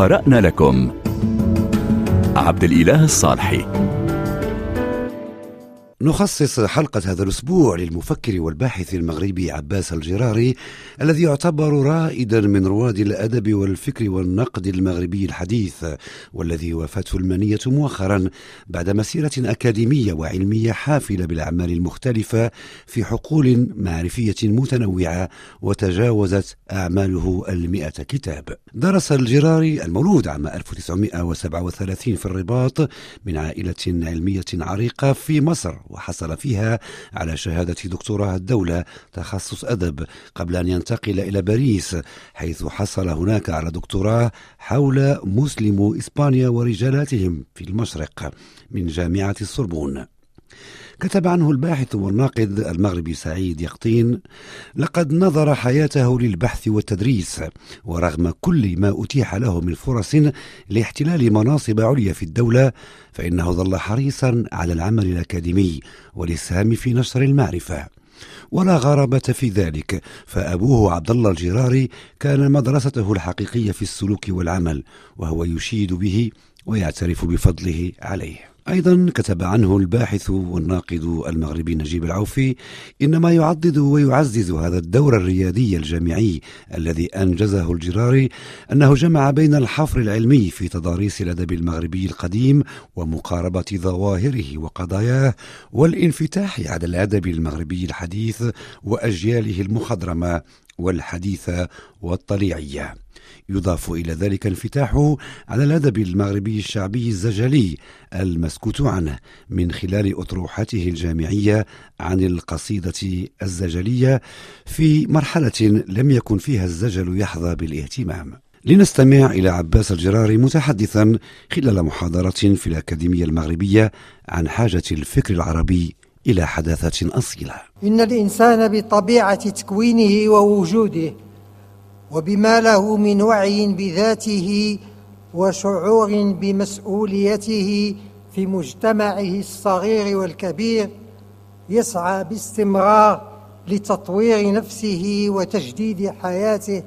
قرأنا لكم. عبد الإله الصالحي. نخصص حلقة هذا الأسبوع للمفكر والباحث المغربي عباس الجراري الذي يعتبر رائدا من رواد الأدب والفكر والنقد المغربي الحديث والذي وافته المنية مؤخرا بعد مسيرة أكاديمية وعلمية حافلة بالأعمال المختلفة في حقول معرفية متنوعة وتجاوزت أعماله المئة كتاب. درس الجراري المولود عام 1937 في الرباط من عائلة علمية عريقة في مصر. وحصل فيها على شهادة دكتوراه الدولة تخصص أدب قبل أن ينتقل إلى باريس حيث حصل هناك على دكتوراه حول مسلم إسبانيا ورجالاتهم في المشرق من جامعة السوربون. كتب عنه الباحث والناقد المغربي سعيد يقطين لقد نظر حياته للبحث والتدريس ورغم كل ما أتيح له من فرص لاحتلال مناصب عليا في الدولة فإنه ظل حريصا على العمل الأكاديمي والإسهام في نشر المعرفة. ولا غرابة في ذلك فأبوه عبد الله الجراري كان مدرسته الحقيقية في السلوك والعمل وهو يشيد به ويعترف بفضله عليه. أيضا كتب عنه الباحث والناقد المغربي نجيب العوفي إنما يعضد ويعزز هذا الدور الريادي الجامعي الذي أنجزه الجراري أنه جمع بين الحفر العلمي في تضاريس الأدب المغربي القديم ومقاربة ظواهره وقضاياه والانفتاح على الأدب المغربي الحديث وأجياله المخضرمة والحديثة والطليعية يضاف إلى ذلك انفتاحه على الأدب المغربي الشعبي الزجلي المسكوت عنه من خلال أطروحته الجامعية عن القصيدة الزجلية في مرحلة لم يكن فيها الزجل يحظى بالاهتمام. لنستمع إلى عباس الجراري متحدثا خلال محاضرة في الأكاديمية المغربية عن حاجة الفكر العربي إلى حداثة أصيلة. إن الإنسان بطبيعة تكوينه ووجوده وبما له من وعي بذاته وشعور بمسؤوليته في مجتمعه الصغير والكبير يسعى باستمرار لتطوير نفسه وتجديد حياته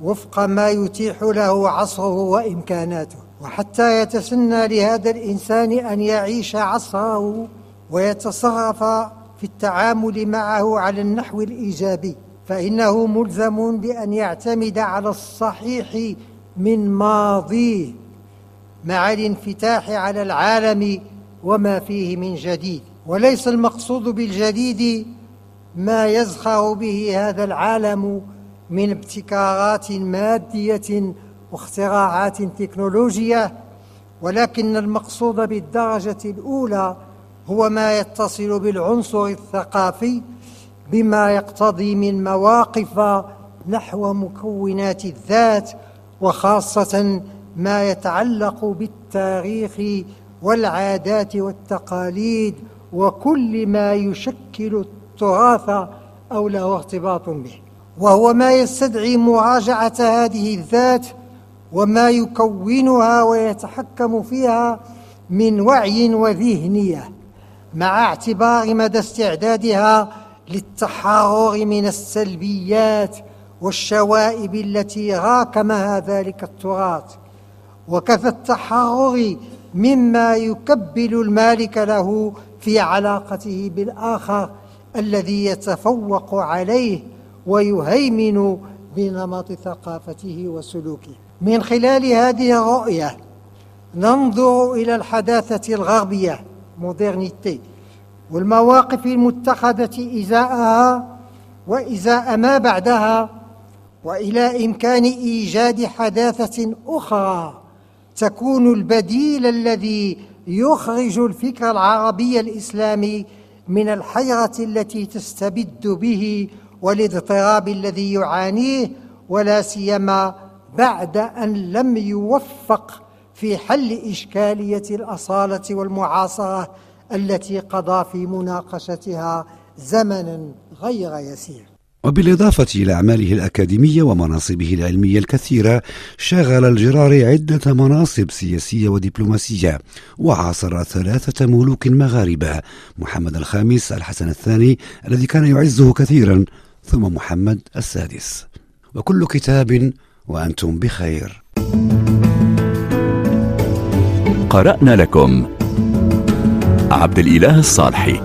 وفق ما يتيح له عصره وإمكاناته. وحتى يتسنى لهذا الإنسان أن يعيش عصره ويتصرف في التعامل معه على النحو الإيجابي فإنه ملزم بأن يعتمد على الصحيح من ماضيه مع الانفتاح على العالم وما فيه من جديد. وليس المقصود بالجديد ما يزخر به هذا العالم من ابتكارات مادية واختراعات تكنولوجية ولكن المقصود بالدرجة الأولى هو ما يتصل بالعنصر الثقافي بما يقتضي من مواقف نحو مكونات الذات وخاصة ما يتعلق بالتاريخ والعادات والتقاليد وكل ما يشكل التراث أو له ارتباط به. وهو ما يستدعي مراجعة هذه الذات وما يكونها ويتحكم فيها من وعي وذهنية. مع اعتبار مدى استعدادها للتحرر من السلبيات والشوائب التي راكمها ذلك التراث. وكفى التحرر مما يكبل المالك له في علاقته بالآخر الذي يتفوق عليه ويهيمن بنمط ثقافته وسلوكه. من خلال هذه الرؤية ننظر إلى الحداثة الغربية مودرنيتي والمواقف المتخذة إزاءها وإزاء ما بعدها وإلى إمكان إيجاد حداثة أخرى تكون البديل الذي يخرج الفكر العربي الإسلامي من الحيرة التي تستبد به والاضطراب الذي يعانيه ولا سيما بعد أن لم يوفق في حل إشكالية الأصالة والمعاصرة التي قضى في مناقشتها زمنا غير يسير. وبالإضافة إلى أعماله الأكاديمية ومناصبه العلمية الكثيرة شغل الجراري عدة مناصب سياسية ودبلوماسية وعاصر ثلاثة ملوك مغاربة محمد الخامس الحسن الثاني الذي كان يعزه كثيرا ثم محمد السادس. وكل كتاب وأنتم بخير. قرأنا لكم. عبد الإله الصالحي.